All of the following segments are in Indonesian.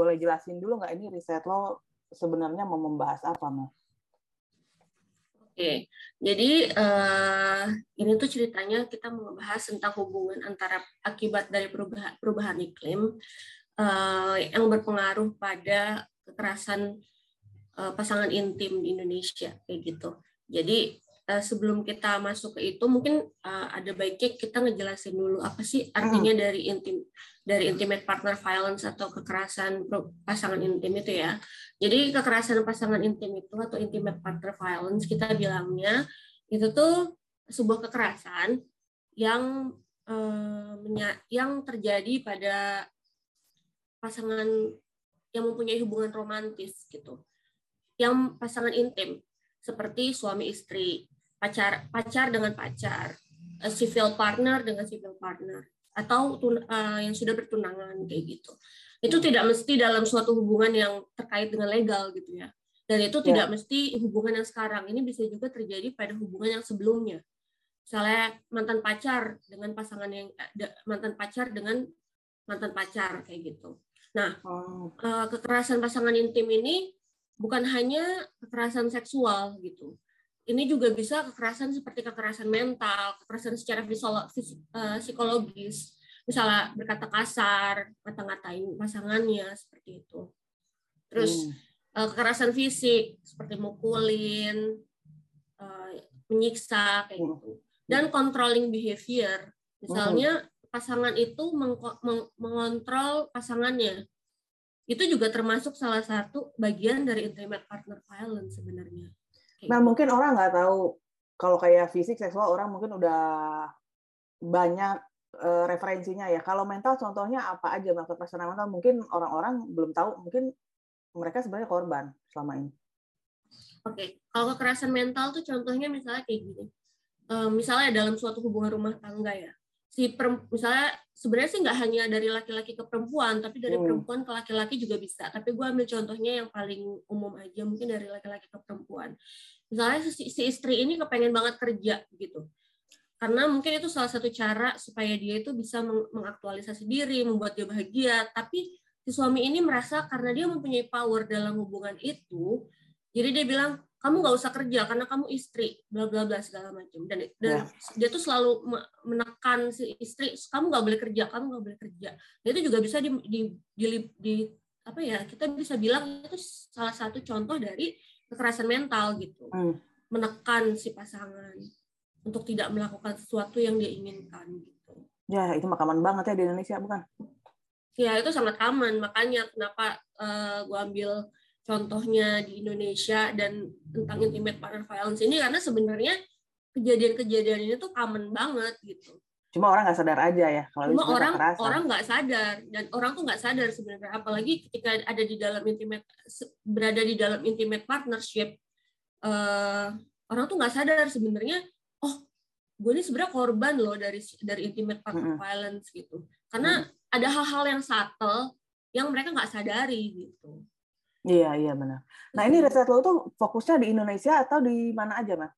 Boleh jelasin dulu nggak ini riset lo sebenarnya mau membahas apa, Mas? Oke, jadi uh, ini tuh ceritanya kita mau membahas tentang hubungan antara akibat dari perubahan, perubahan iklim uh, yang berpengaruh pada kekerasan uh, pasangan intim di Indonesia kayak gitu. Jadi uh, sebelum kita masuk ke itu mungkin uh, ada baiknya kita ngejelasin dulu apa sih artinya hmm. dari intim dari intimate partner violence atau kekerasan pasangan intim itu ya. Jadi kekerasan pasangan intim itu atau intimate partner violence kita bilangnya itu tuh sebuah kekerasan yang uh, yang terjadi pada pasangan yang mempunyai hubungan romantis gitu. Yang pasangan intim seperti suami istri, pacar pacar dengan pacar, civil partner dengan civil partner atau uh, yang sudah bertunangan kayak gitu. Itu tidak mesti dalam suatu hubungan yang terkait dengan legal gitu ya. Dan itu tidak ya. mesti hubungan yang sekarang. Ini bisa juga terjadi pada hubungan yang sebelumnya. Misalnya mantan pacar dengan pasangan yang eh, mantan pacar dengan mantan pacar kayak gitu. Nah, oh. kekerasan pasangan intim ini bukan hanya kekerasan seksual gitu ini juga bisa kekerasan seperti kekerasan mental, kekerasan secara eh, psikologis, misalnya berkata kasar, ngata-ngatain pasangannya seperti itu. Terus hmm. kekerasan fisik seperti mukulin, eh, menyiksa kayak hmm. gitu. Dan controlling behavior, misalnya hmm. pasangan itu mengontrol pasangannya. Itu juga termasuk salah satu bagian dari intimate partner violence sebenarnya. Nah gitu. mungkin orang nggak tahu kalau kayak fisik seksual orang mungkin udah banyak uh, referensinya ya. Kalau mental contohnya apa aja maksud pasangan mental mungkin orang-orang belum tahu mungkin mereka sebenarnya korban selama ini. Oke, okay. kalau kekerasan mental tuh contohnya misalnya kayak gini. Uh, misalnya dalam suatu hubungan rumah tangga ya si misalnya sebenarnya sih nggak hanya dari laki-laki ke perempuan tapi dari hmm. perempuan ke laki-laki juga bisa tapi gue ambil contohnya yang paling umum aja mungkin dari laki-laki ke perempuan misalnya si, si istri ini kepengen banget kerja gitu. Karena mungkin itu salah satu cara supaya dia itu bisa meng mengaktualisasi diri membuat dia bahagia. Tapi si suami ini merasa karena dia mempunyai power dalam hubungan itu jadi dia bilang kamu nggak usah kerja karena kamu istri bla bla bla segala macam. Dan dan yeah. dia tuh selalu menekan si istri kamu nggak boleh kerja kamu nggak boleh kerja. Dan itu juga bisa di, di, di, di apa ya kita bisa bilang itu salah satu contoh dari kekerasan mental gitu mm. menekan si pasangan untuk tidak melakukan sesuatu yang dia inginkan gitu ya itu makaman banget ya di Indonesia bukan ya itu sangat aman makanya kenapa uh, eh, gue ambil contohnya di Indonesia dan tentang intimate partner violence ini karena sebenarnya kejadian-kejadian ini tuh common banget gitu. Cuma orang nggak sadar aja ya kalau Cuma orang kekerasan. orang nggak sadar dan orang tuh nggak sadar sebenarnya apalagi ketika ada di dalam intimate berada di dalam intimate partnership uh, orang tuh nggak sadar sebenarnya oh gue ini sebenarnya korban loh dari dari intimate partner mm -hmm. violence gitu karena mm -hmm. ada hal-hal yang subtle yang mereka nggak sadari gitu. Iya, iya benar. Nah, ini riset lo tuh fokusnya di Indonesia atau di mana aja, Mas?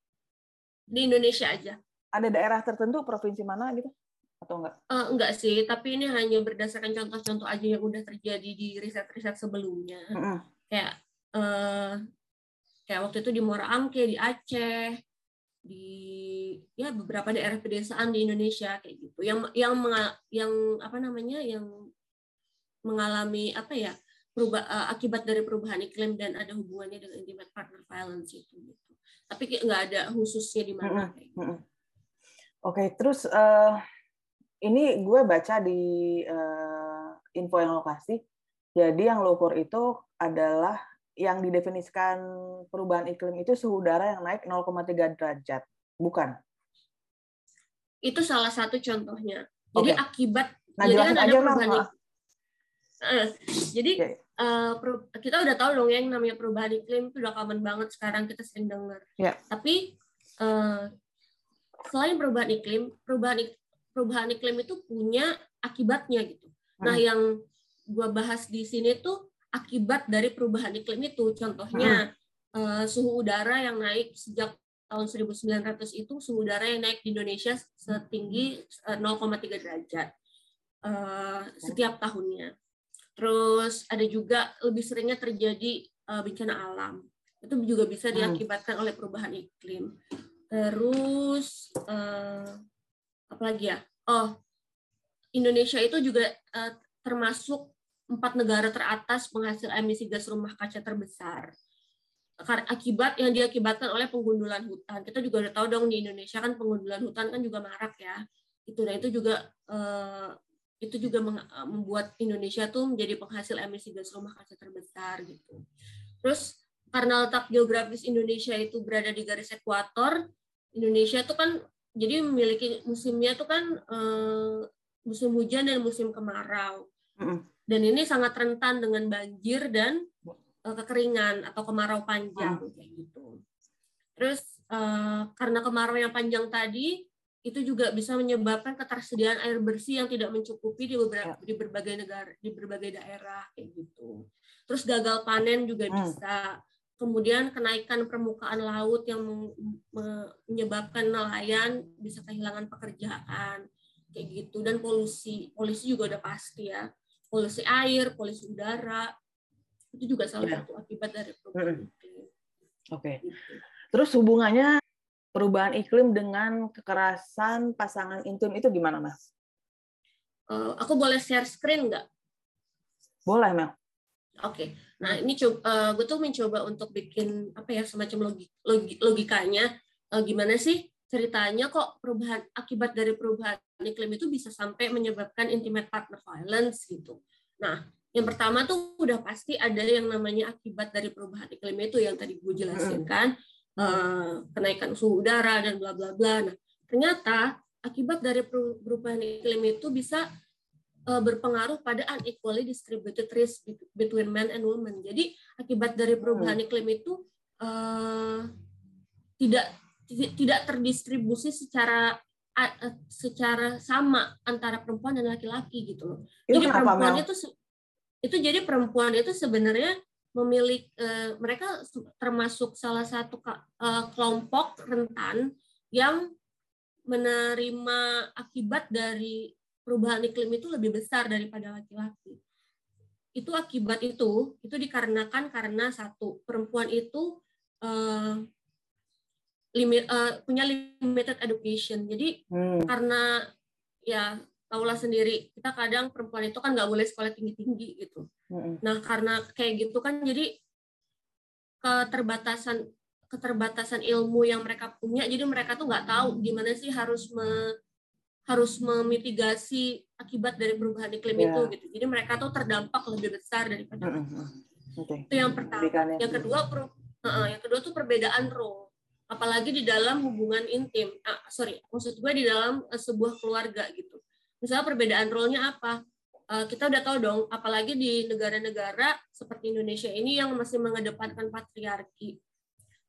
Di Indonesia aja. Ada daerah tertentu, provinsi mana gitu? Atau enggak? Uh, enggak sih, tapi ini hanya berdasarkan contoh-contoh aja yang udah terjadi di riset-riset sebelumnya. Mm -hmm. Kayak uh, kayak waktu itu di Muara Angke, di Aceh, di ya beberapa daerah pedesaan di Indonesia kayak gitu. Yang yang yang apa namanya? yang mengalami apa ya? perubah, uh, akibat dari perubahan iklim dan ada hubungannya dengan intimate partner violence itu gitu. Tapi nggak ada khususnya di mana. Mm -hmm. gitu. Oke, okay, terus uh, ini gue baca di uh, info yang lokasi. Jadi yang lo ukur itu adalah yang didefinisikan perubahan iklim itu suhu udara yang naik 0,3 derajat, bukan? Itu salah satu contohnya. Jadi okay. akibat nah, jadi kan ada perubahan iklim. Uh, jadi okay uh, kita udah tahu dong ya yang namanya perubahan iklim itu udah common banget sekarang kita sering dengar. Yeah. Tapi uh, selain perubahan iklim, perubahan perubahan iklim itu punya akibatnya gitu. Hmm. Nah, yang gua bahas di sini tuh akibat dari perubahan iklim itu. Contohnya hmm. uh, suhu udara yang naik sejak tahun 1900 itu suhu udara yang naik di Indonesia setinggi 0,3 derajat uh, setiap tahunnya. Terus ada juga lebih seringnya terjadi uh, bencana alam. Itu juga bisa hmm. diakibatkan oleh perubahan iklim. Terus uh, apa lagi ya? Oh, Indonesia itu juga uh, termasuk empat negara teratas penghasil emisi gas rumah kaca terbesar akibat yang diakibatkan oleh penggundulan hutan. Kita juga udah tahu dong di Indonesia kan penggundulan hutan kan juga marak ya. Itu dan itu juga uh, itu juga membuat Indonesia tuh menjadi penghasil emisi gas rumah kaca terbesar gitu. Terus karena letak geografis Indonesia itu berada di garis ekuator, Indonesia tuh kan jadi memiliki musimnya tuh kan uh, musim hujan dan musim kemarau. Dan ini sangat rentan dengan banjir dan uh, kekeringan atau kemarau panjang hmm. kayak gitu. Terus uh, karena kemarau yang panjang tadi itu juga bisa menyebabkan ketersediaan air bersih yang tidak mencukupi di beberapa ya. di berbagai negara di berbagai daerah kayak gitu. Terus gagal panen juga hmm. bisa. Kemudian kenaikan permukaan laut yang menyebabkan nelayan bisa kehilangan pekerjaan kayak gitu dan polusi. Polusi juga udah pasti ya. Polusi air, polusi udara, itu juga salah ya. satu akibat dari perubahan iklim. Oke. Okay. Gitu. Terus hubungannya perubahan iklim dengan kekerasan pasangan intim itu gimana, Mas? Uh, aku boleh share screen nggak? Boleh, Mel. Oke. Okay. Nah, ini coba, uh, eh, gue tuh mencoba untuk bikin apa ya semacam logik, logik logikanya uh, gimana sih ceritanya kok perubahan akibat dari perubahan iklim itu bisa sampai menyebabkan intimate partner violence gitu. Nah, yang pertama tuh udah pasti ada yang namanya akibat dari perubahan iklim itu yang tadi gue jelasin kan uh, kenaikan suhu udara dan bla bla bla. Nah ternyata akibat dari perubahan iklim itu bisa uh, berpengaruh pada unequally distributed risk between men and women. Jadi akibat dari perubahan mm. iklim itu uh, tidak tidak terdistribusi secara secara sama antara perempuan dan laki-laki gitu loh. Jadi perempuan itu itu jadi perempuan itu sebenarnya memiliki uh, mereka termasuk salah satu uh, kelompok rentan yang menerima akibat dari perubahan iklim itu lebih besar daripada laki-laki. Itu akibat itu itu dikarenakan karena satu perempuan itu uh, limit uh, punya limited education. Jadi hmm. karena ya tahulah sendiri kita kadang perempuan itu kan nggak boleh sekolah tinggi tinggi gitu mm-hmm. nah karena kayak gitu kan jadi keterbatasan keterbatasan ilmu yang mereka punya jadi mereka tuh nggak tahu gimana sih harus me, harus memitigasi akibat dari perubahan iklim yeah. itu gitu jadi mereka tuh terdampak lebih besar daripada mm-hmm. okay. itu yang pertama yang kedua per, uh, yang kedua tuh perbedaan role apalagi di dalam hubungan intim ah, sorry maksud gue di dalam uh, sebuah keluarga gitu Misalnya perbedaan role-nya apa? Uh, kita udah tahu dong, apalagi di negara-negara seperti Indonesia ini yang masih mengedepankan patriarki.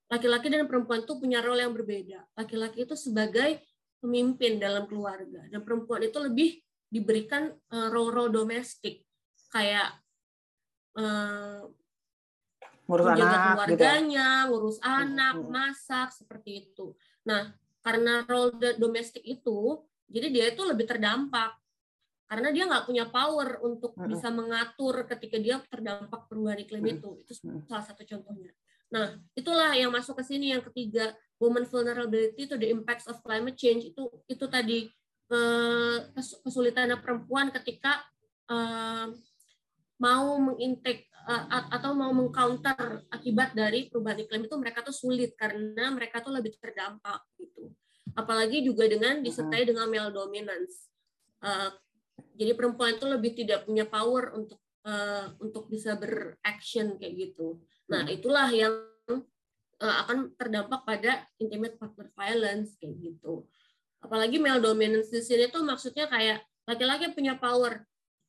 Laki-laki dan perempuan itu punya role yang berbeda. Laki-laki itu sebagai pemimpin dalam keluarga, dan perempuan itu lebih diberikan uh, role-role domestik, kayak uh, ngurus menjaga anak, keluarganya, gitu. ngurus anak, masak, seperti itu. Nah, karena role domestik itu jadi dia itu lebih terdampak karena dia nggak punya power untuk uh-uh. bisa mengatur ketika dia terdampak perubahan iklim itu. Itu salah satu contohnya. Nah, itulah yang masuk ke sini yang ketiga, woman vulnerability to the impacts of climate change itu itu tadi kesulitan perempuan ketika uh, mau mengintek uh, atau mau mengcounter akibat dari perubahan iklim itu mereka tuh sulit karena mereka tuh lebih terdampak gitu apalagi juga dengan disertai dengan male dominance. Uh, jadi perempuan itu lebih tidak punya power untuk uh, untuk bisa beraction kayak gitu. Nah itulah yang akan terdampak pada intimate partner violence kayak gitu. Apalagi male dominance di sini tuh maksudnya kayak laki-laki punya power.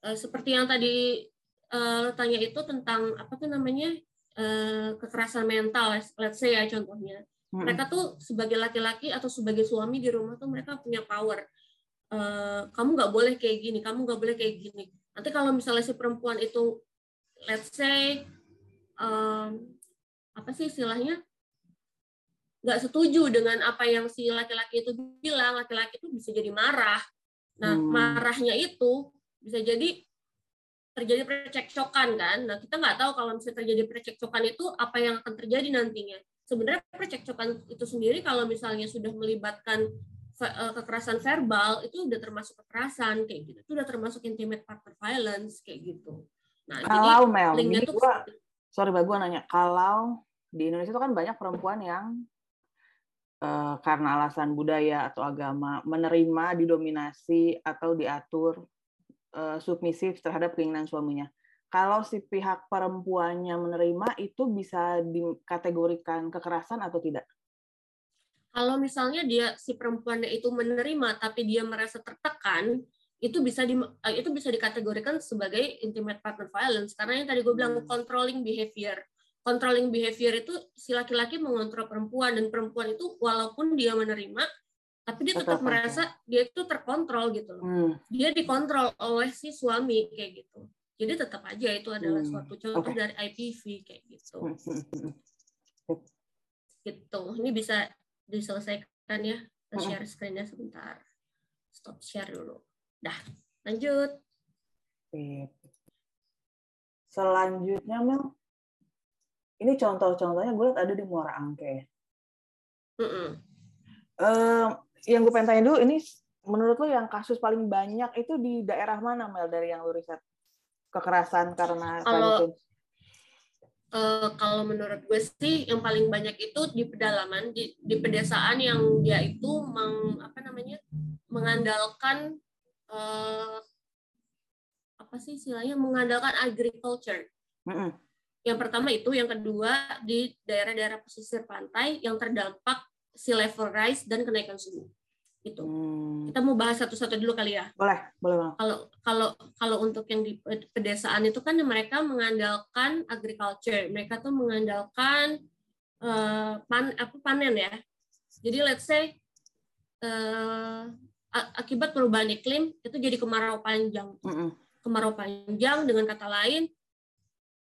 Uh, seperti yang tadi uh, tanya itu tentang apa tuh namanya uh, kekerasan mental, let's say ya contohnya. Mereka tuh sebagai laki-laki atau sebagai suami di rumah tuh mereka punya power. Uh, kamu nggak boleh kayak gini kamu nggak boleh kayak gini. Nanti kalau misalnya si perempuan itu let's say um, apa sih istilahnya nggak setuju dengan apa yang si laki-laki itu bilang laki-laki itu bisa jadi marah nah hmm. marahnya itu bisa jadi terjadi percekcokan kan. Nah kita nggak tahu kalau misalnya terjadi percekcokan itu apa yang akan terjadi nantinya. Sebenarnya percekcokan itu sendiri kalau misalnya sudah melibatkan eh, kekerasan verbal itu udah termasuk kekerasan kayak gitu. Itu udah termasuk intimate partner violence kayak gitu. Nah, kalau jadi Mel, linknya tuh gua, sorry mbak gue nanya, kalau di Indonesia itu kan banyak perempuan yang uh, karena alasan budaya atau agama menerima, didominasi atau diatur uh, submisif terhadap keinginan suaminya. Kalau si pihak perempuannya menerima itu bisa dikategorikan kekerasan atau tidak? Kalau misalnya dia si perempuannya itu menerima tapi dia merasa tertekan, itu bisa di, eh, itu bisa dikategorikan sebagai intimate partner violence karena yang tadi gue bilang hmm. controlling behavior controlling behavior itu si laki-laki mengontrol perempuan dan perempuan itu walaupun dia menerima tapi dia tetap, merasa dia itu terkontrol gitu loh. Hmm. dia dikontrol oleh si suami kayak gitu. Jadi tetap aja itu adalah hmm. suatu contoh okay. dari IPV kayak gitu. Hmm, gitu. Ini bisa diselesaikan ya. Share screennya sebentar. Stop share dulu. Dah, lanjut. Selanjutnya, Mel, ini contoh-contohnya gue lihat ada di Muara Angke. Mm -mm. Uh, yang gue pengen tanya dulu, ini menurut lo yang kasus paling banyak itu di daerah mana, Mel, dari yang lo riset? Kekerasan karena kalau, uh, kalau menurut gue sih yang paling banyak itu di pedalaman, di, di pedesaan yang dia itu meng, apa namanya mengandalkan uh, apa sih istilahnya mengandalkan agriculture. Mm -hmm. Yang pertama itu, yang kedua di daerah-daerah pesisir pantai yang terdampak sea level rise dan kenaikan suhu. Itu. Hmm. Kita mau bahas satu-satu dulu kali ya. Boleh, boleh. Kalau kalau kalau untuk yang di pedesaan itu kan mereka mengandalkan agriculture, mereka tuh mengandalkan uh, pan apa panen ya. Jadi let's say uh, akibat perubahan iklim itu jadi kemarau panjang. Mm -hmm. Kemarau panjang dengan kata lain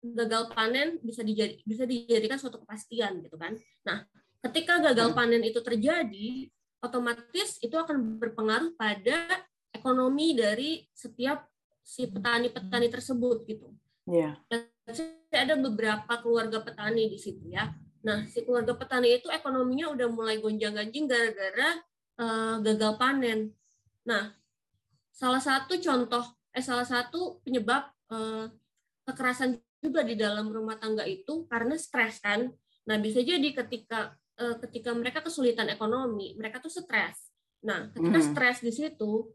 gagal panen bisa dijadi, bisa dijadikan suatu kepastian gitu kan. Nah, ketika gagal panen itu terjadi, otomatis itu akan berpengaruh pada ekonomi dari setiap si petani-petani tersebut gitu. Iya. Yeah. Ada beberapa keluarga petani di situ ya. Nah, si keluarga petani itu ekonominya udah mulai gonjang-ganjing gara-gara uh, gagal panen. Nah, salah satu contoh, eh salah satu penyebab uh, kekerasan juga di dalam rumah tangga itu karena stres kan. Nah, bisa jadi ketika uh, ketika mereka kesulitan ekonomi, mereka tuh stres. Nah, ketika hmm. stres di situ,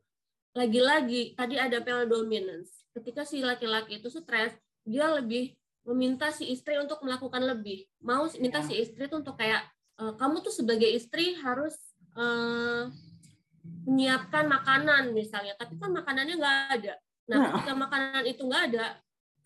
lagi-lagi tadi ada male dominance. Ketika si laki-laki itu stres, dia lebih meminta si istri untuk melakukan lebih. Mau minta si ya. istri itu untuk kayak kamu tuh sebagai istri harus uh, menyiapkan makanan misalnya, tapi kan makanannya nggak ada. Nah, nah, ketika makanan itu nggak ada,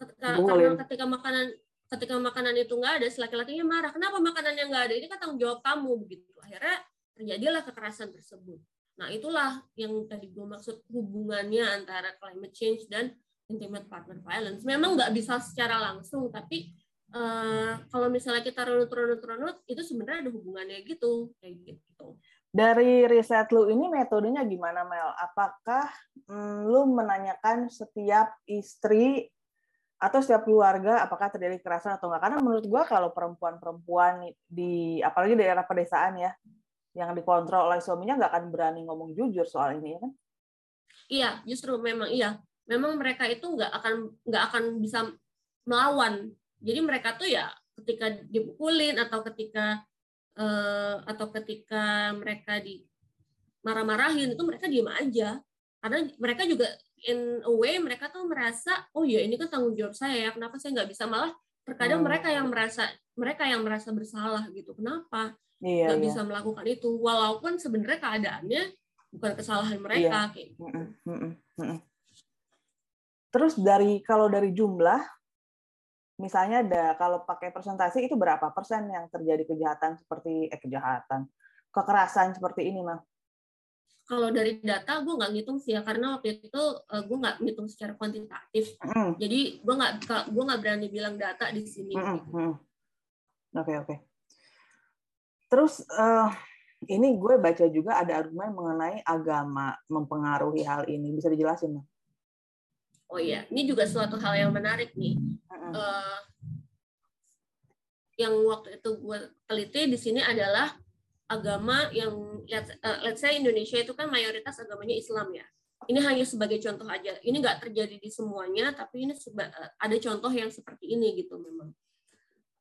ketika, karena ketika makanan ketika makanan itu nggak ada, si laki-lakinya marah. Kenapa makanannya nggak ada? Ini kan tanggung jawab kamu begitu. Akhirnya terjadilah kekerasan tersebut. Nah, itulah yang tadi gue maksud hubungannya antara climate change dan intimate partner violence. Memang nggak bisa secara langsung, tapi uh, kalau misalnya kita runut-runut-runut, itu sebenarnya ada hubungannya gitu, kayak gitu. Dari riset lu ini metodenya gimana Mel? Apakah mm, lu menanyakan setiap istri atau setiap keluarga apakah terjadi kekerasan atau enggak? Karena menurut gua kalau perempuan-perempuan di apalagi daerah pedesaan ya yang dikontrol oleh suaminya nggak akan berani ngomong jujur soal ini ya kan? Iya, justru memang iya. Memang mereka itu nggak akan nggak akan bisa melawan. Jadi mereka tuh ya ketika dipukulin atau ketika uh, atau ketika mereka di marah-marahin itu mereka diem aja karena mereka juga in a way mereka tuh merasa oh ya ini kan tanggung jawab saya ya kenapa saya nggak bisa malah terkadang hmm. mereka yang merasa mereka yang merasa bersalah gitu kenapa iya, nggak iya, bisa melakukan itu walaupun sebenarnya keadaannya bukan kesalahan mereka iya. kayak gitu. terus dari kalau dari jumlah misalnya ada kalau pakai presentasi itu berapa persen yang terjadi kejahatan seperti eh kejahatan kekerasan seperti ini mah kalau dari data gue nggak ngitung sih ya karena waktu itu uh, gue nggak ngitung secara kuantitatif. Mm. jadi gue nggak gue nggak berani bilang data di sini. Oke mm oke okay, okay. terus uh, ini gue baca juga ada argumen mengenai agama mempengaruhi hal ini. Bisa dijelasin mah oh iya ini juga suatu hal yang menarik nih. Uh, yang waktu itu gue teliti di sini adalah agama yang let's, uh, let's say Indonesia itu kan mayoritas agamanya Islam ya. Ini hanya sebagai contoh aja. Ini nggak terjadi di semuanya tapi ini seba, ada contoh yang seperti ini gitu memang.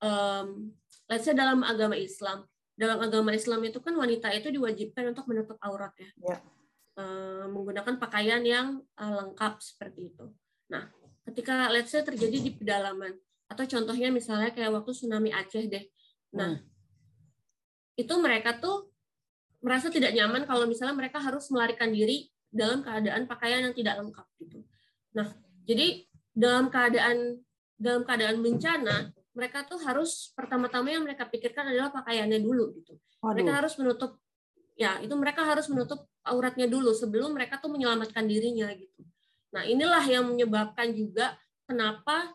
Um, let's say dalam agama Islam. Dalam agama Islam itu kan wanita itu diwajibkan untuk menutup aurat ya, ya. Uh, menggunakan pakaian yang uh, lengkap seperti itu. Nah ketika let's say terjadi di pedalaman atau contohnya misalnya kayak waktu tsunami Aceh deh. Nah hmm. Itu mereka tuh merasa tidak nyaman kalau misalnya mereka harus melarikan diri dalam keadaan pakaian yang tidak lengkap gitu. Nah, jadi dalam keadaan dalam keadaan bencana mereka tuh harus pertama-tama yang mereka pikirkan adalah pakaiannya dulu gitu. Waduh. Mereka harus menutup ya itu mereka harus menutup auratnya dulu sebelum mereka tuh menyelamatkan dirinya gitu. Nah inilah yang menyebabkan juga kenapa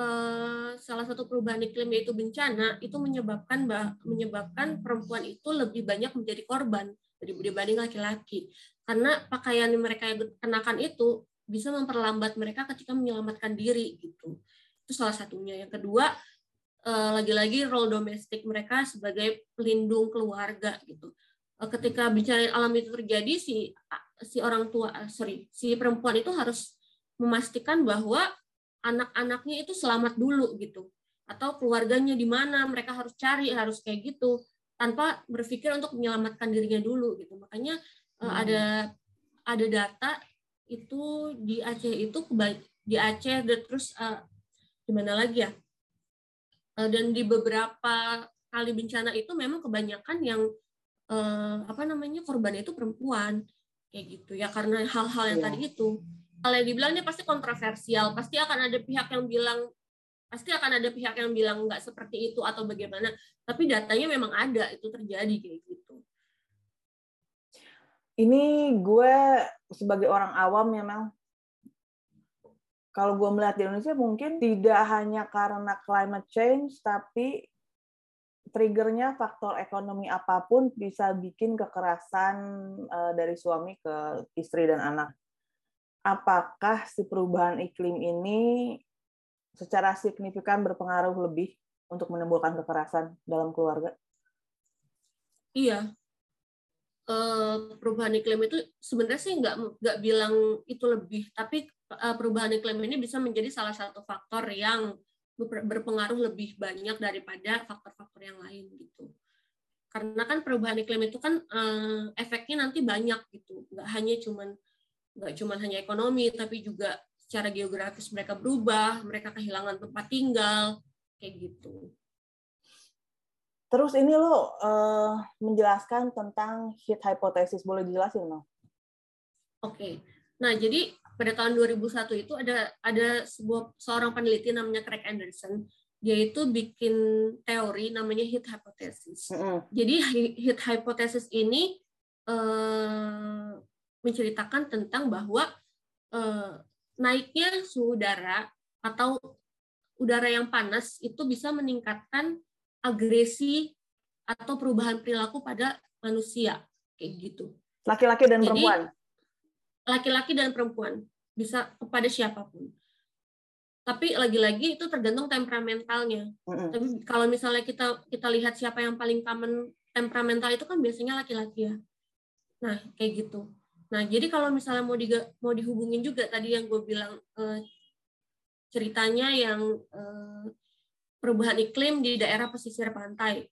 eh, salah satu perubahan iklim yaitu bencana itu menyebabkan menyebabkan perempuan itu lebih banyak menjadi korban dibanding laki-laki. Karena pakaian yang mereka kenakan itu bisa memperlambat mereka ketika menyelamatkan diri gitu. Itu salah satunya. Yang kedua eh, lagi-lagi role domestik mereka sebagai pelindung keluarga gitu. Eh, ketika bencana alam itu terjadi si si orang tua sorry si perempuan itu harus memastikan bahwa anak-anaknya itu selamat dulu gitu. Atau keluarganya di mana mereka harus cari harus kayak gitu. Tanpa berpikir untuk menyelamatkan dirinya dulu gitu. Makanya eh, hmm. ada ada data itu di Aceh itu di Aceh dan terus uh, di mana lagi ya? Uh, dan di beberapa kali bencana itu memang kebanyakan yang uh, apa namanya korban itu perempuan. Kayak gitu ya karena hal-hal yang yeah. tadi itu kalau dibilang ini pasti kontroversial pasti akan ada pihak yang bilang pasti akan ada pihak yang bilang nggak seperti itu atau bagaimana tapi datanya memang ada itu terjadi kayak gitu ini gue sebagai orang awam memang kalau gue melihat di Indonesia mungkin tidak hanya karena climate change tapi triggernya faktor ekonomi apa pun bisa bikin kekerasan eh, dari suami ke istri dan anak. Apakah si perubahan iklim ini secara signifikan berpengaruh lebih untuk menimbulkan kekerasan dalam keluarga? Iya, eh, perubahan iklim itu sebenarnya sih nggak nggak bilang itu lebih, tapi eh, perubahan iklim ini bisa menjadi salah satu faktor yang berpengaruh lebih banyak daripada faktor-faktor yang lain gitu. Karena kan perubahan iklim itu kan eh, efeknya nanti banyak gitu, nggak hanya cuman nggak cuman hanya ekonomi, tapi juga secara geografis mereka berubah, mereka kehilangan tempat tinggal, kayak gitu. Terus ini lo uh, menjelaskan tentang heat hypothesis, boleh dijelasin no? Oke, okay. nah jadi pada tahun 2001 itu ada ada sebuah seorang peneliti namanya Craig Anderson, dia itu bikin teori namanya heat hypothesis. Mm -hmm. Jadi heat hypothesis ini uh, menceritakan tentang bahwa uh, naiknya suhu udara atau udara yang panas itu bisa meningkatkan agresi atau perubahan perilaku pada manusia kayak gitu. Laki-laki dan Jadi, perempuan. Laki-laki dan perempuan bisa kepada siapa pun. Tapi lagi-lagi itu tergantung temperamentalnya. Mm-hmm. Tapi kalau misalnya kita kita lihat siapa yang paling common temperamental itu kan biasanya laki-laki ya. Nah, kayak gitu. Nah, jadi kalau misalnya mau di, mau dihubungin juga tadi yang gue bilang eh, ceritanya yang eh, perubahan iklim di daerah pesisir pantai.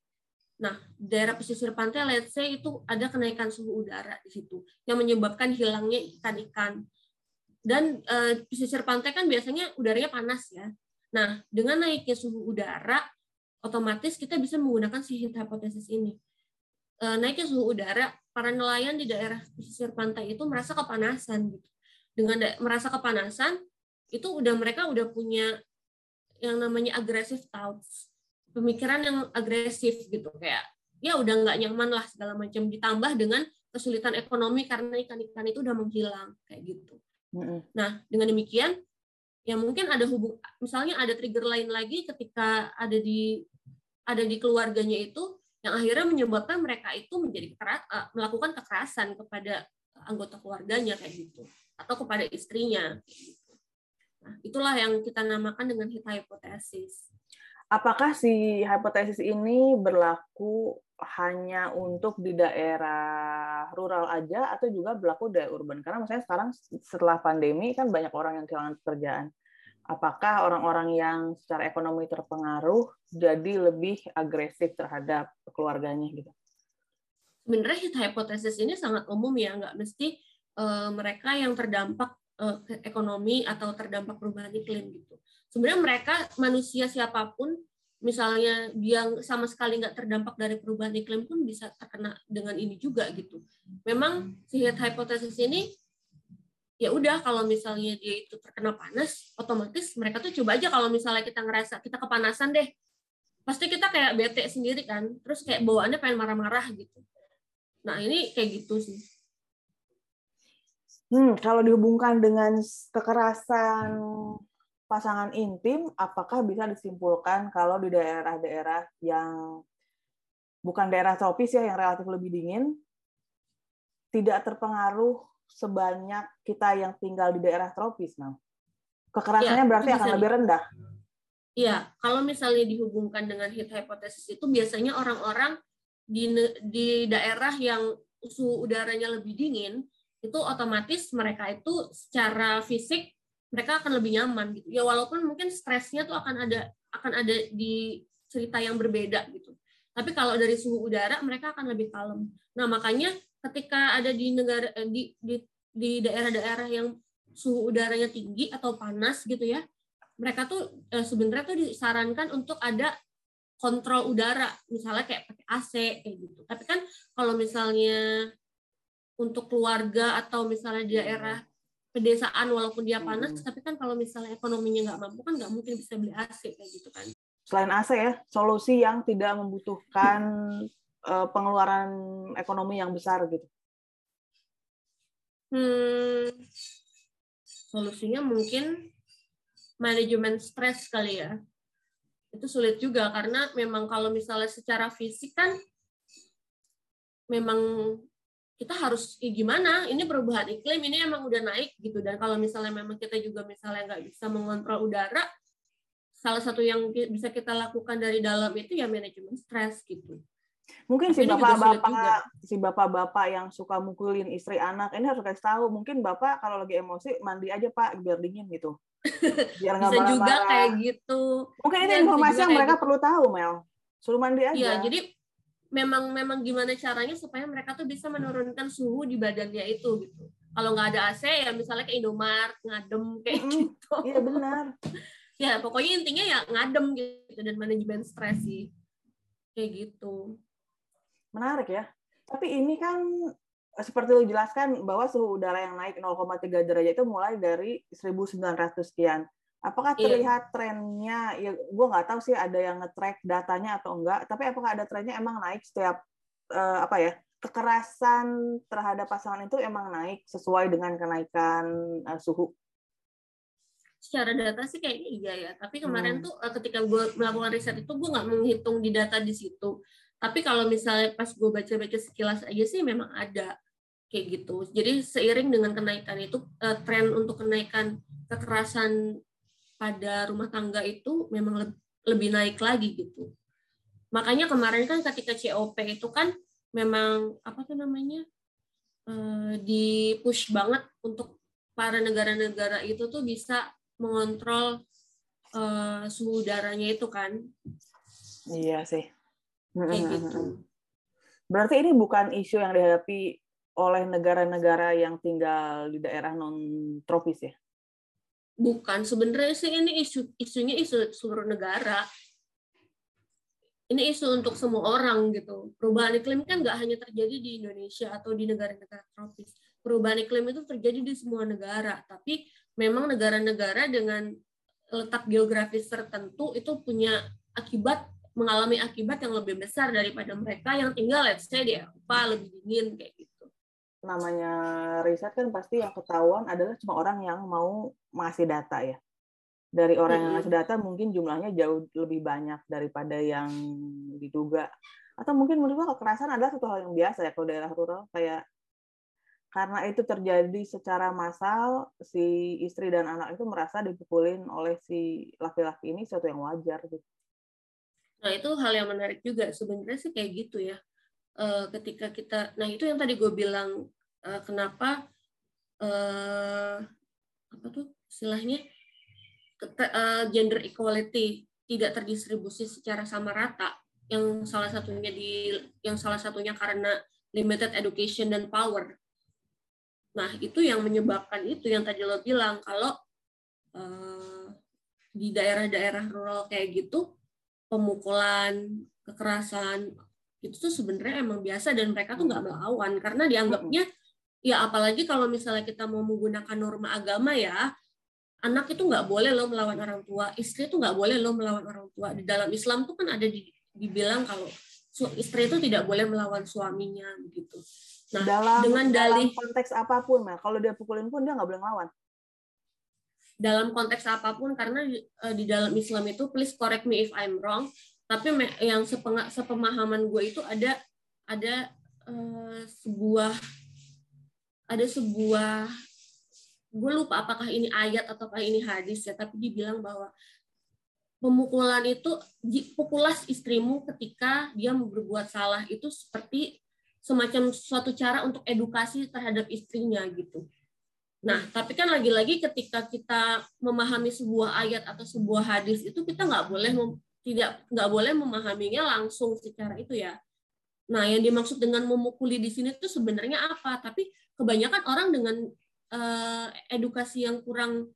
Nah, daerah pesisir pantai, let's say itu ada kenaikan suhu udara di situ yang menyebabkan hilangnya ikan-ikan. Dan eh, pesisir pantai kan biasanya udaranya panas ya. Nah, dengan naiknya suhu udara, otomatis kita bisa menggunakan si heat hypothesis ini. Eh, naiknya suhu udara, para nelayan di daerah pesisir pantai itu merasa kepanasan gitu. Dengan merasa kepanasan, itu udah mereka udah punya yang namanya agresif thoughts, pemikiran yang agresif gitu kayak ya udah nggak nyaman lah segala macam ditambah dengan kesulitan ekonomi karena ikan-ikan itu udah menghilang kayak gitu. Nah dengan demikian ya mungkin ada hubung misalnya ada trigger lain lagi ketika ada di ada di keluarganya itu yang akhirnya menyebabkan mereka itu menjadi uh, melakukan kekerasan kepada anggota keluarganya kayak gitu atau kepada istrinya. Gitu. Nah, itulah yang kita namakan dengan heat hypothesis. Apakah si hipotesis ini berlaku hanya untuk di daerah rural aja atau juga berlaku di urban? Karena misalnya sekarang setelah pandemi kan banyak orang yang kehilangan pekerjaan. Apakah orang-orang yang secara ekonomi terpengaruh jadi lebih agresif terhadap keluarganya gitu? Sebenarnya heat hypothesis ini sangat umum ya, nggak mesti uh, mereka yang terdampak uh, ekonomi atau terdampak perubahan iklim gitu sebenarnya mereka manusia siapa pun misalnya dia sama sekali nggak terdampak dari perubahan iklim pun bisa terkena dengan ini juga gitu. Memang si heat hypothesis ini ya udah kalau misalnya dia itu terkena panas, otomatis mereka tuh coba aja kalau misalnya kita ngerasa kita kepanasan deh, pasti kita kayak bete sendiri kan, terus kayak bawaannya pengen marah-marah gitu. Nah ini kayak gitu sih. Hmm, kalau dihubungkan dengan kekerasan pasangan intim, apakah bisa disimpulkan kalau di daerah-daerah yang bukan daerah tropis ya, yang relatif lebih dingin, tidak terpengaruh sebanyak kita yang tinggal di daerah tropis, nah. Kekerasannya ya, berarti akan lebih rendah. Iya, kalau misalnya dihubungkan dengan heat hypothesis itu biasanya orang-orang di di daerah yang suhu udaranya lebih dingin itu otomatis mereka itu secara fisik mereka akan lebih nyaman gitu ya walaupun mungkin stresnya tuh akan ada akan ada di cerita yang berbeda gitu tapi kalau dari suhu udara mereka akan lebih kalem nah makanya ketika ada di negara eh, di di di daerah-daerah yang suhu udaranya tinggi atau panas gitu ya mereka tuh eh, sebenarnya tuh disarankan untuk ada kontrol udara. Misalnya kayak pakai AC kayak gitu. Tapi kan kalau misalnya untuk keluarga atau misalnya di daerah pedesaan walaupun dia panas hmm. tapi kan kalau misalnya ekonominya nggak mampu kan nggak mungkin bisa beli AC kayak gitu kan. Selain AC ya solusi yang tidak membutuhkan uh, pengeluaran ekonomi yang besar gitu. Hmm, solusinya mungkin manajemen stres kali ya. Itu sulit juga karena memang kalau misalnya secara fisik kan memang kita harus ya gimana? Ini perubahan iklim ini emang udah naik gitu. Dan kalau misalnya memang kita juga misalnya nggak bisa mengontrol udara salah satu yang bisa kita lakukan dari dalam itu ya manajemen stres gitu mungkin si bapak-bapak si bapak-bapak yang suka mukulin istri anak ini harus kasih tahu mungkin bapak kalau lagi emosi mandi aja pak biar dingin gitu biar nggak marah juga kayak gitu mungkin ini informasi yang mereka gitu. perlu tahu Mel suruh mandi aja ya jadi memang memang gimana caranya supaya mereka tuh bisa menurunkan suhu di badannya itu gitu. Kalau nggak ada AC ya misalnya ke Indomaret ngadem kayak mm, gitu. Iya benar. ya pokoknya intinya ya ngadem gitu dan manajemen stres sih. Kayak gitu. Menarik ya. Tapi ini kan seperti lu jelaskan bahwa suhu udara yang naik 0,3 derajat itu mulai dari 1900 sekian. Apakah iya. terlihat iya. trennya? Ya, gue nggak tahu sih ada yang nge-track datanya atau enggak. Tapi apakah ada trennya emang naik setiap uh, apa ya kekerasan terhadap pasangan itu emang naik sesuai dengan kenaikan uh, suhu? Secara data sih kayaknya iya ya. Tapi kemarin hmm. tuh uh, ketika gue melakukan riset itu gue nggak menghitung di data di situ. Tapi kalau misalnya pas gue baca-baca sekilas aja sih memang ada kayak gitu. Jadi seiring dengan kenaikan itu tren untuk kenaikan kekerasan pada rumah tangga itu memang lebih naik lagi gitu. Makanya kemarin kan ketika COP itu kan memang apa tuh namanya eh, di push banget untuk para negara-negara itu tuh bisa mengontrol uh, suhu udaranya itu kan. Iya sih. Kayak gitu. Berarti ini bukan isu yang dihadapi oleh negara-negara yang tinggal di daerah non tropis ya? bukan. Sebenarnya sih ini isu isunya isu seluruh negara. Ini isu untuk semua orang gitu. Perubahan iklim kan nggak hanya terjadi di Indonesia atau di negara-negara tropis. Perubahan iklim itu terjadi di semua negara. Tapi memang negara-negara dengan letak geografis tertentu itu punya akibat mengalami akibat yang lebih besar daripada mereka yang tinggal let's say di Eropa lebih dingin kayak gitu namanya riset kan pasti yang ketahuan adalah cuma orang yang mau ngasih data ya. Dari orang yang ngasih data mungkin jumlahnya jauh lebih banyak daripada yang diduga. Atau mungkin menurut gua kekerasan adalah satu hal yang biasa ya kalau daerah rural kayak karena itu terjadi secara massal, si istri dan anak itu merasa dipukulin oleh si laki-laki ini sesuatu yang wajar gitu. Nah itu hal yang menarik juga sebenarnya sih kayak gitu ya. Uh, ketika kita, nah itu yang tadi gue bilang uh, kenapa uh, apa tuh istilahnya gender equality tidak terdistribusi secara sama rata yang salah satunya di yang salah satunya karena limited education dan power. Nah, itu yang menyebabkan itu yang tadi lo bilang kalau uh, di daerah-daerah rural kayak gitu pemukulan, kekerasan itu tuh sebenarnya emang biasa dan mereka tuh nggak melawan karena dianggapnya ya apalagi kalau misalnya kita mau menggunakan norma agama ya anak itu nggak boleh lo melawan orang tua istri itu nggak boleh lo melawan orang tua. Di dalam Islam tuh kan ada di, dibilang kalau istri itu tidak boleh melawan suaminya begitu nah dalam, dengan dalih konteks apa pun Mel kalau dia pukulin pun dia nggak boleh melawan dalam konteks apa pun karena uh, di dalam Islam itu please correct me if I'm wrong tapi yang sepemahaman gue itu ada ada uh, sebuah ada sebuah gue lupa apakah ini ayat ataukah ini hadis ya tapi dibilang bahwa pemukulan itu pukulas istrimu ketika dia berbuat salah. Itu seperti semacam suatu cara untuk edukasi terhadap istrinya gitu Nah, tapi kan lagi-lagi ketika kita memahami sebuah ayat atau sebuah hadis itu kita nggak boleh tidak nggak boleh memahaminya langsung secara itu ya. Nah, yang dimaksud dengan memukuli di sini itu sebenarnya apa? Tapi kebanyakan orang dengan uh, edukasi yang kurang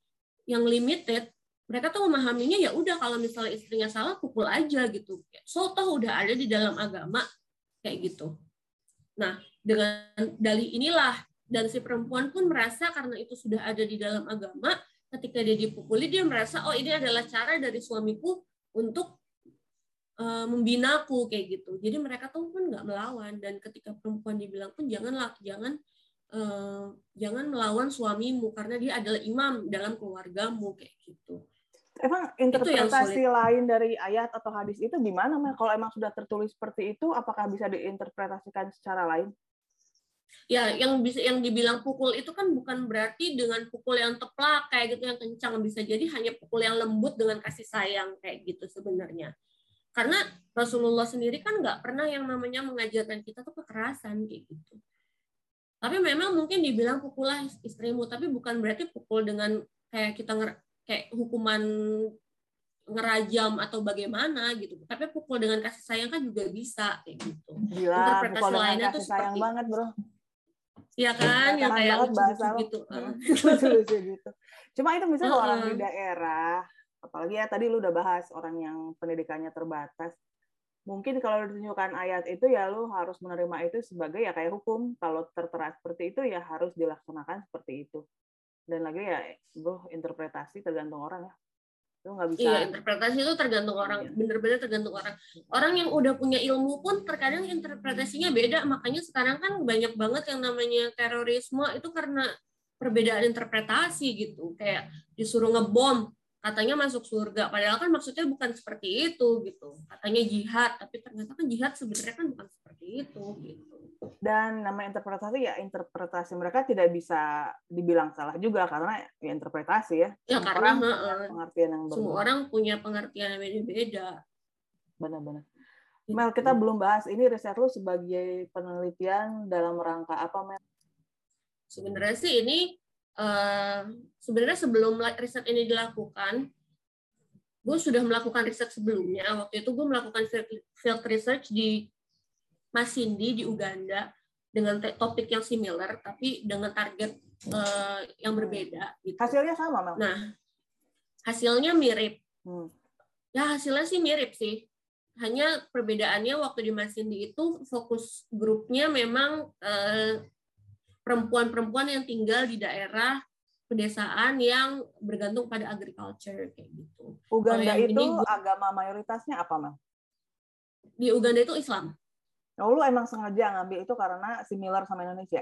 yang limited, mereka tuh memahaminya ya udah kalau misalnya istrinya salah pukul aja gitu. So toh udah ada di dalam agama kayak gitu. Nah, dengan dalih inilah dan si perempuan pun merasa karena itu sudah ada di dalam agama ketika dia dipukuli dia merasa oh ini adalah cara dari suamiku untuk uh, membinaku kayak gitu jadi mereka tuh pun nggak melawan dan ketika perempuan dibilang pun janganlah jangan uh, jangan melawan suamimu karena dia adalah imam dalam keluargamu kayak gitu Emang interpretasi lain dari ayat atau hadis itu gimana, Mel? Kalau emang sudah tertulis seperti itu, apakah bisa diinterpretasikan secara lain? Ya yang bisa yang dibilang pukul itu kan bukan berarti dengan pukul yang teplak kayak gitu yang kencang. Bisa jadi hanya pukul yang lembut dengan kasih sayang kayak gitu sebenarnya. Karena Rasulullah sendiri kan nggak pernah yang namanya mengajarkan kita tuh kekerasan kayak gitu. Tapi memang mungkin dibilang pukullah istrimu tapi bukan berarti pukul dengan kayak kita nger kayak hukuman ngerajam atau bagaimana gitu. Tapi pukul dengan kasih sayang kan juga bisa kayak gitu. Gila, interpretasi lainnya tuh sayang seperti banget bro Iya kan, ya, kayak lucu gitu. Lucu-lucu gitu. Cuma itu misalnya uh, orang di daerah, apalagi ya tadi lu udah bahas orang yang pendidikannya terbatas. Mungkin kalau ditunjukkan ayat itu ya lu harus menerima itu sebagai ya kayak hukum. Kalau tertera seperti itu ya harus dilaksanakan seperti itu. Dan lagi ya, bro, interpretasi tergantung orang ya nggak bisa iya interpretasi itu tergantung orang. Iya. bener-bener tergantung orang. Orang yang udah punya ilmu pun terkadang interpretasinya beda. Makanya sekarang kan banyak banget yang namanya terorisme itu karena perbedaan interpretasi gitu. Kayak disuruh ngebom katanya masuk surga. Padahal kan maksudnya bukan seperti itu gitu. Katanya jihad tapi ternyata kan jihad sebenarnya kan bukan seperti itu gitu dan nama interpretasi ya interpretasi mereka tidak bisa dibilang salah juga karena ya interpretasi ya, ya semua karena orang pengertian yang berbeda. semua orang punya pengertian yang beda-beda. Benar-benar. Mel kita belum bahas ini riset lu sebagai penelitian dalam rangka apa Mel? Sebenarnya sih ini uh, sebenarnya sebelum riset ini dilakukan gue sudah melakukan riset sebelumnya. Waktu itu gue melakukan field research di Masindi di Uganda dengan topik yang similar tapi dengan target uh, yang berbeda. Gitu. Hasilnya sama, Mel? Nah, hasilnya mirip. Hmm. Ya hasilnya sih mirip sih. Hanya perbedaannya waktu di Masindi itu fokus grupnya memang eh, perempuan-perempuan yang tinggal di daerah pedesaan yang bergantung pada agriculture kayak gitu. Uganda itu ini, agama mayoritasnya apa, Mel? Di Uganda itu Islam. Oh, lu emang sengaja ngambil itu karena similar sama Indonesia?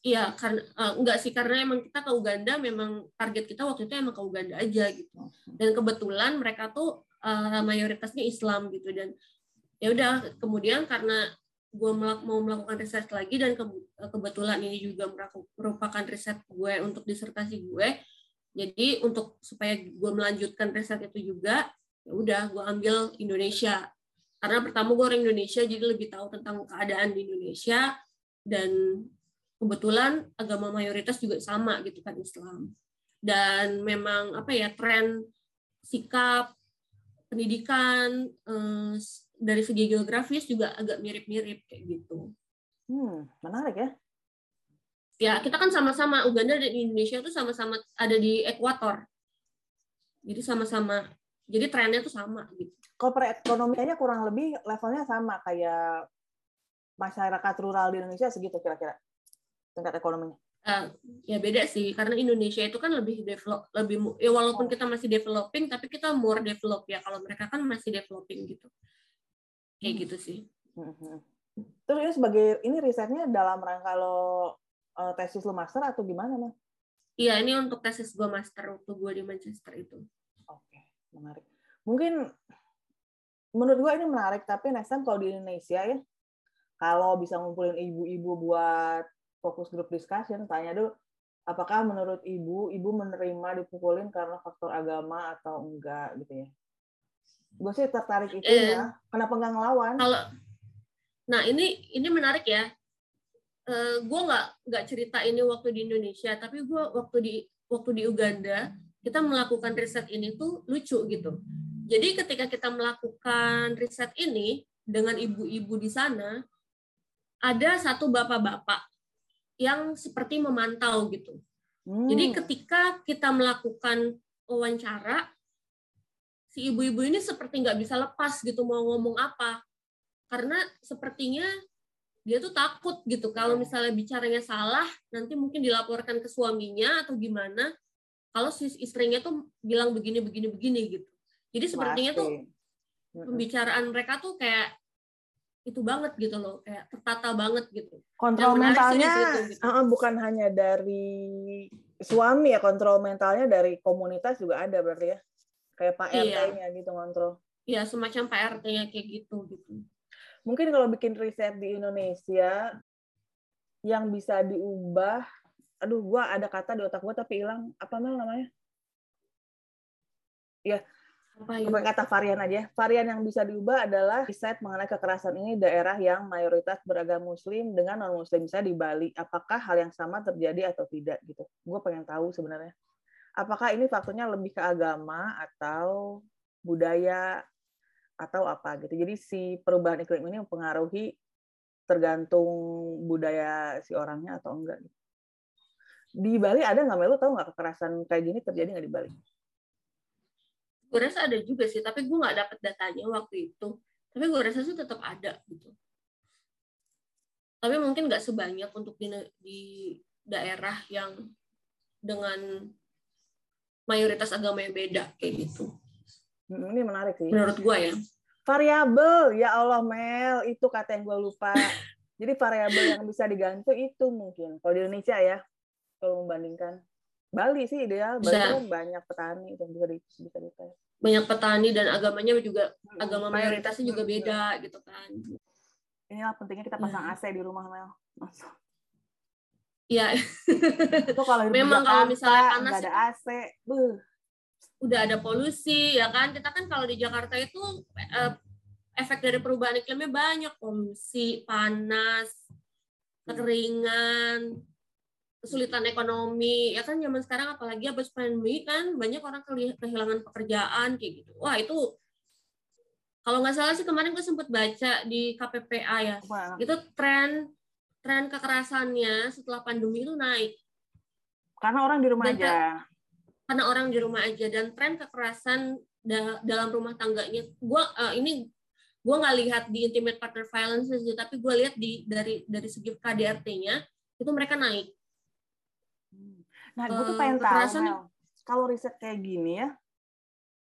Iya, karena uh, enggak sih karena emang kita ke Uganda memang target kita waktu itu emang ke Uganda aja gitu. Dan kebetulan mereka tuh uh, mayoritasnya Islam gitu dan ya udah kemudian karena gue mau melakukan riset lagi dan kebetulan ini juga merupakan riset gue untuk disertasi gue jadi untuk supaya gue melanjutkan riset itu juga ya udah gue ambil Indonesia karena pertama gue orang Indonesia jadi lebih tahu tentang keadaan di Indonesia dan kebetulan agama mayoritas juga sama gitu kan Islam dan memang apa ya tren sikap pendidikan eh, dari segi geografis juga agak mirip-mirip kayak gitu. Hmm, menarik ya. Ya, kita kan sama-sama Uganda dan Indonesia tuh sama-sama ada di ekuator. Jadi sama-sama. Jadi trennya tuh sama gitu. Kalau perekonomiannya kurang lebih levelnya sama kayak masyarakat rural di Indonesia segitu kira-kira tingkat ekonominya. Uh, ya beda sih karena Indonesia itu kan lebih develop lebih ya walaupun kita masih developing tapi kita more develop ya kalau mereka kan masih developing gitu kayak gitu sih. Mm-hmm. Terus ini sebagai ini risetnya dalam rangka lo uh, tesis lo master atau gimana mas? Iya ini untuk tesis gue master waktu gue di Manchester itu. Menarik. Mungkin menurut gue ini menarik tapi next time kalau di Indonesia ya kalau bisa ngumpulin ibu-ibu buat fokus group discussion tanya dulu apakah menurut ibu ibu menerima dipukulin karena faktor agama atau enggak gitu ya? Gue sih tertarik itu eh, ya kenapa nggak ngelawan? kalau nah ini ini menarik ya. Uh, gue nggak nggak cerita ini waktu di Indonesia tapi gue waktu di waktu di Uganda kita melakukan riset ini tuh lucu gitu. Jadi ketika kita melakukan riset ini dengan ibu-ibu di sana ada satu bapak-bapak yang seperti memantau gitu. Hmm. jadi ketika kita melakukan wawancara si ibu-ibu ini seperti nggak bisa lepas gitu mau ngomong apa. Karena sepertinya dia tuh takut gitu. Kalau misalnya bicaranya salah nanti mungkin dilaporkan ke suaminya atau gimana kalau si istrinya tuh bilang begini begini begini gitu jadi sepertinya tuh pembicaraan mereka tuh kayak itu banget gitu loh kayak tertata banget gitu kontrol mentalnya situ, gitu. bukan hanya dari suami ya kontrol mentalnya dari komunitas juga ada berarti ya kayak Pak RT-nya iya. gitu ngontrol. Iya, semacam Pak RT-nya kayak gitu gitu. Mungkin kalau bikin riset di Indonesia yang bisa diubah, aduh gua ada kata di otak gua tapi hilang apa Mel namanya? Ya, apa ya? kata varian aja. Varian yang bisa diubah adalah riset mengenai kekerasan ini daerah yang mayoritas beragama Muslim dengan non Muslim bisa di Bali. Apakah hal yang sama terjadi atau tidak gitu? Gue pengen tahu sebenarnya apakah ini faktornya lebih ke agama atau budaya atau apa gitu. Jadi si perubahan iklim ini mempengaruhi tergantung budaya si orangnya atau enggak. Gitu. Di Bali ada nggak Melu tahu nggak kekerasan kayak gini terjadi nggak di Bali? Gue rasa ada juga sih, tapi gue nggak dapet datanya waktu itu. Tapi gue rasa sih tetap ada gitu. Tapi mungkin nggak sebanyak untuk di, di daerah yang dengan mayoritas agama yang beda kayak gitu. Ini menarik sih. Menurut gue ya. Variabel, ya Allah Mel, itu kata yang gue lupa. Jadi variabel yang bisa diganti itu mungkin. Kalau di Indonesia ya, kalau membandingkan. Bali sih ideal, Bali kan banyak petani dan bisa di, bisa dites. Banyak petani dan agamanya juga agama mayoritasnya juga beda gitu kan. Inilah pentingnya kita pasang ya. AC di rumah Mel. Iya. Itu kalau memang kalau misalnya panas ada AC, buh. udah ada polusi ya kan. Kita kan kalau di Jakarta itu eh, efek dari perubahan iklimnya banyak, polusi, panas, kekeringan, kesulitan ekonomi. Ya kan zaman sekarang apalagi habis pandemi kan banyak orang kehilangan pekerjaan kayak gitu. Wah, itu kalau nggak salah sih kemarin gue sempat baca di KPPA ya. Wah. Itu tren tren kekerasannya setelah pandemi itu naik. Karena orang di rumah dan aja. Karena orang di rumah aja dan tren kekerasan da dalam rumah tangganya, gua uh, ini gue nggak lihat di intimate partner violence tapi gue lihat di dari dari segi KDRT-nya itu mereka naik. Nah, gue tuh pengen tahu, kalau riset kayak gini ya,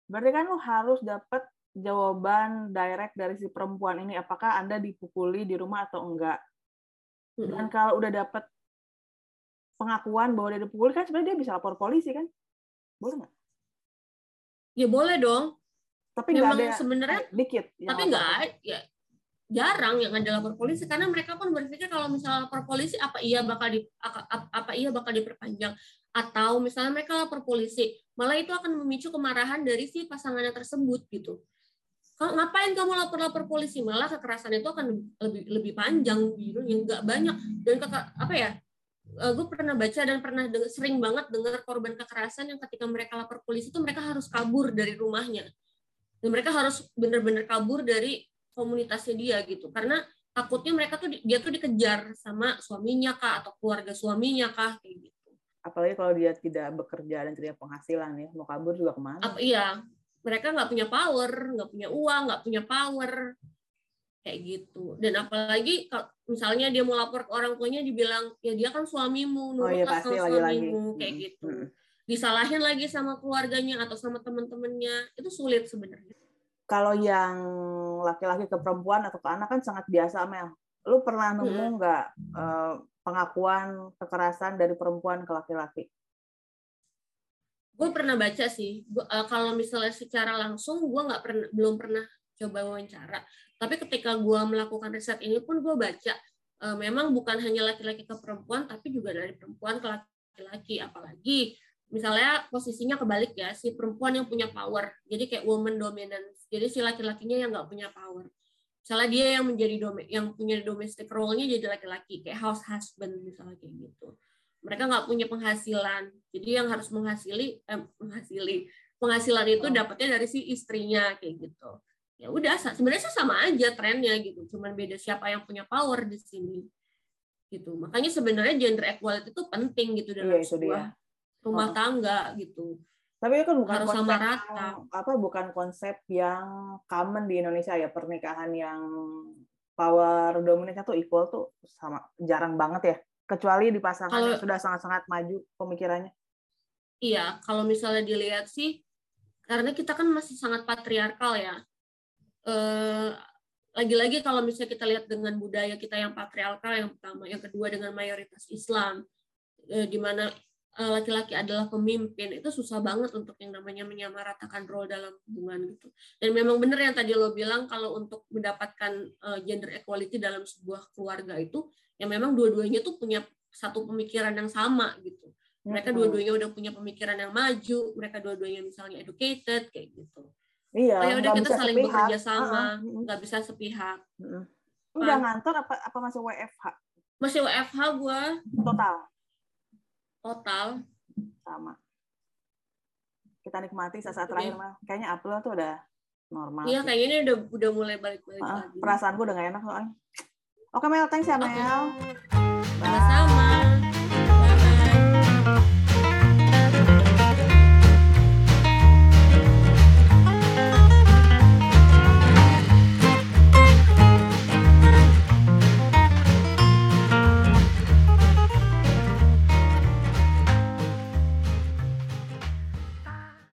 berarti kan lo harus dapat jawaban direct dari si perempuan ini, apakah anda dipukuli di rumah atau enggak dan kalau udah dapet pengakuan bahwa dia dipukul kan sebenarnya dia bisa lapor polisi kan? Boleh nggak? Ya boleh dong. Tapi nggak ada sebenarnya dikit. Tapi nggak ya jarang yang ada lapor polisi karena mereka pun berpikir kalau misalnya lapor polisi apa iya bakal di apa, iya bakal diperpanjang? Atau misalnya mereka lapor polisi malah itu akan memicu kemarahan dari si pasangannya tersebut gitu. Kalau ngapain kamu lapor-lapor polisi? Malah kekerasan itu akan lebih lebih panjang gitu. Yang nggak banyak. Dan kakak apa ya eh, gue pernah baca dan pernah denger, sering banget dengar korban kekerasan yang ketika mereka lapor polisi itu mereka harus kabur dari rumahnya. Dan mereka harus benar-benar kabur dari komunitasnya dia gitu. Karena takutnya mereka tuh dia tuh dikejar sama suaminya kah atau keluarga suaminya kah kayak gitu. Apalagi kalau dia tidak bekerja dan tidak penghasilan ya mau kabur juga ke mana? Apa, iya. Mereka nggak punya power nggak punya uang nggak punya power kayak gitu. Dan apalagi kalau misalnya dia mau lapor ke orang tuanya dibilang ya dia kan suamimu nurut oh, iya, pasti, sama suamimu lagi. kayak gitu. disalahin lagi sama keluarganya atau sama teman-temannya itu sulit sebenarnya kalau yang laki-laki ke perempuan atau ke anak kan sangat biasa Mel. Lu pernah nemu nggak hmm. uh, pengakuan kekerasan dari perempuan ke laki-laki? Gue pernah baca sih. Gua, uh, kalau misalnya secara langsung gue nggak pernah belum pernah coba wawancara. Tapi ketika gue melakukan riset ini pun gue baca uh, memang bukan hanya laki-laki ke perempuan tapi juga dari perempuan ke laki-laki. Apalagi misalnya posisinya kebalik ya si perempuan yang punya power jadi kayak woman dominance jadi si laki-lakinya yang nggak punya power. Misalnya dia yang menjadi dom yang punya domestic role-nya jadi laki-laki kayak house husband misalnya kayak gitu. Mereka nggak punya penghasilan. Jadi yang harus menghasili eh, menghasili penghasilan itu oh. dapatnya dari si istrinya kayak gitu. Ya udah sebenarnya sama aja trennya gitu. Cuman beda siapa yang punya power di sini gitu. Makanya sebenarnya gender equality itu penting gitu dalam iya, sebuah dia. rumah oh. tangga gitu. Tapi itu kan bukan Harus konsep sama rata. Yang, apa bukan konsep yang common di Indonesia ya pernikahan yang power dominance tuh equal tuh sama jarang banget ya. Kecuali di pasangan kalau, yang sudah sangat-sangat maju pemikirannya. Iya, kalau misalnya dilihat sih karena kita kan masih sangat patriarkal ya. Eh, lagi-lagi kalau misalnya kita lihat dengan budaya kita yang patriarkal yang pertama, yang kedua dengan mayoritas Islam, eh, di mana laki-laki adalah pemimpin itu susah banget untuk yang namanya menyamaratakan role dalam hubungan gitu. Dan memang benar yang tadi lo bilang kalau untuk mendapatkan uh, gender equality dalam sebuah keluarga itu ya memang dua-duanya tuh punya satu pemikiran yang sama gitu. Mereka dua-duanya udah punya pemikiran yang maju mereka dua-duanya misalnya educated kayak gitu. Iya ya udah kita saling sepihak. bekerja sama nggak uh -huh. bisa sepihak. Uh -huh. udah ngantor apa apa masih WFH masih WFH gua. Total total. Sama. Kita nikmati saat-saat terakhir mah kayaknya April tuh udah normal iya kayaknya ini udah udah mulai balik-balik uh, lagi. perasaanku udah gak enak soalnya. Oke Mel. Thanks ya Mel. Okay.